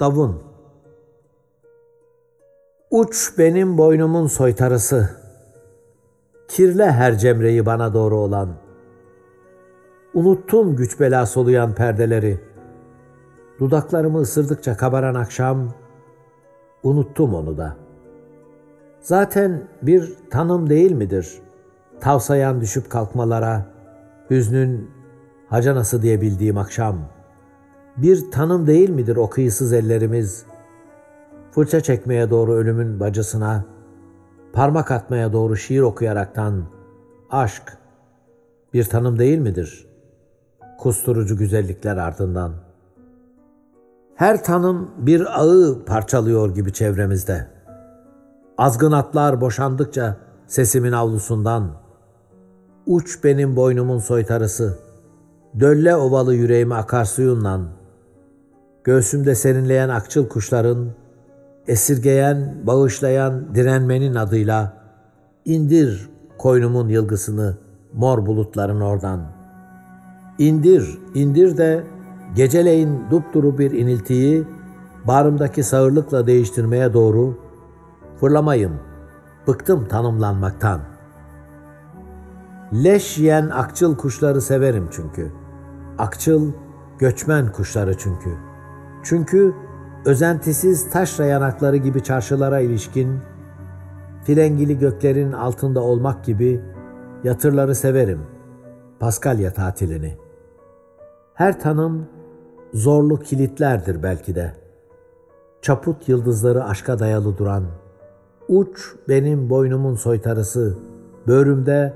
Davun Uç benim boynumun soytarısı, Kirle her cemreyi bana doğru olan. Unuttum güç bela soluyan perdeleri. Dudaklarımı ısırdıkça kabaran akşam, unuttum onu da. Zaten bir tanım değil midir? Tavsayan düşüp kalkmalara, hüznün hacanası diye bildiğim akşam. Bir tanım değil midir o kıyısız ellerimiz? Fırça çekmeye doğru ölümün bacısına, parmak atmaya doğru şiir okuyaraktan, aşk bir tanım değil midir? Kusturucu güzellikler ardından. Her tanım bir ağı parçalıyor gibi çevremizde. Azgın atlar boşandıkça sesimin avlusundan, uç benim boynumun soytarısı, dölle ovalı yüreğime akarsuyunla, göğsümde serinleyen akçıl kuşların, esirgeyen, bağışlayan direnmenin adıyla indir koynumun yılgısını mor bulutların oradan. İndir, indir de geceleyin dupduru bir iniltiyi bağrımdaki sağırlıkla değiştirmeye doğru fırlamayım, bıktım tanımlanmaktan. Leş yiyen akçıl kuşları severim çünkü. Akçıl, göçmen kuşları çünkü. Çünkü özentisiz taşra yanakları gibi çarşılara ilişkin, filengili göklerin altında olmak gibi yatırları severim, Paskalya tatilini. Her tanım zorlu kilitlerdir belki de. Çaput yıldızları aşka dayalı duran, uç benim boynumun soytarısı, böğrümde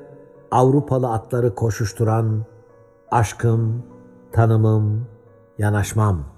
Avrupalı atları koşuşturan, aşkım, tanımım, yanaşmam.''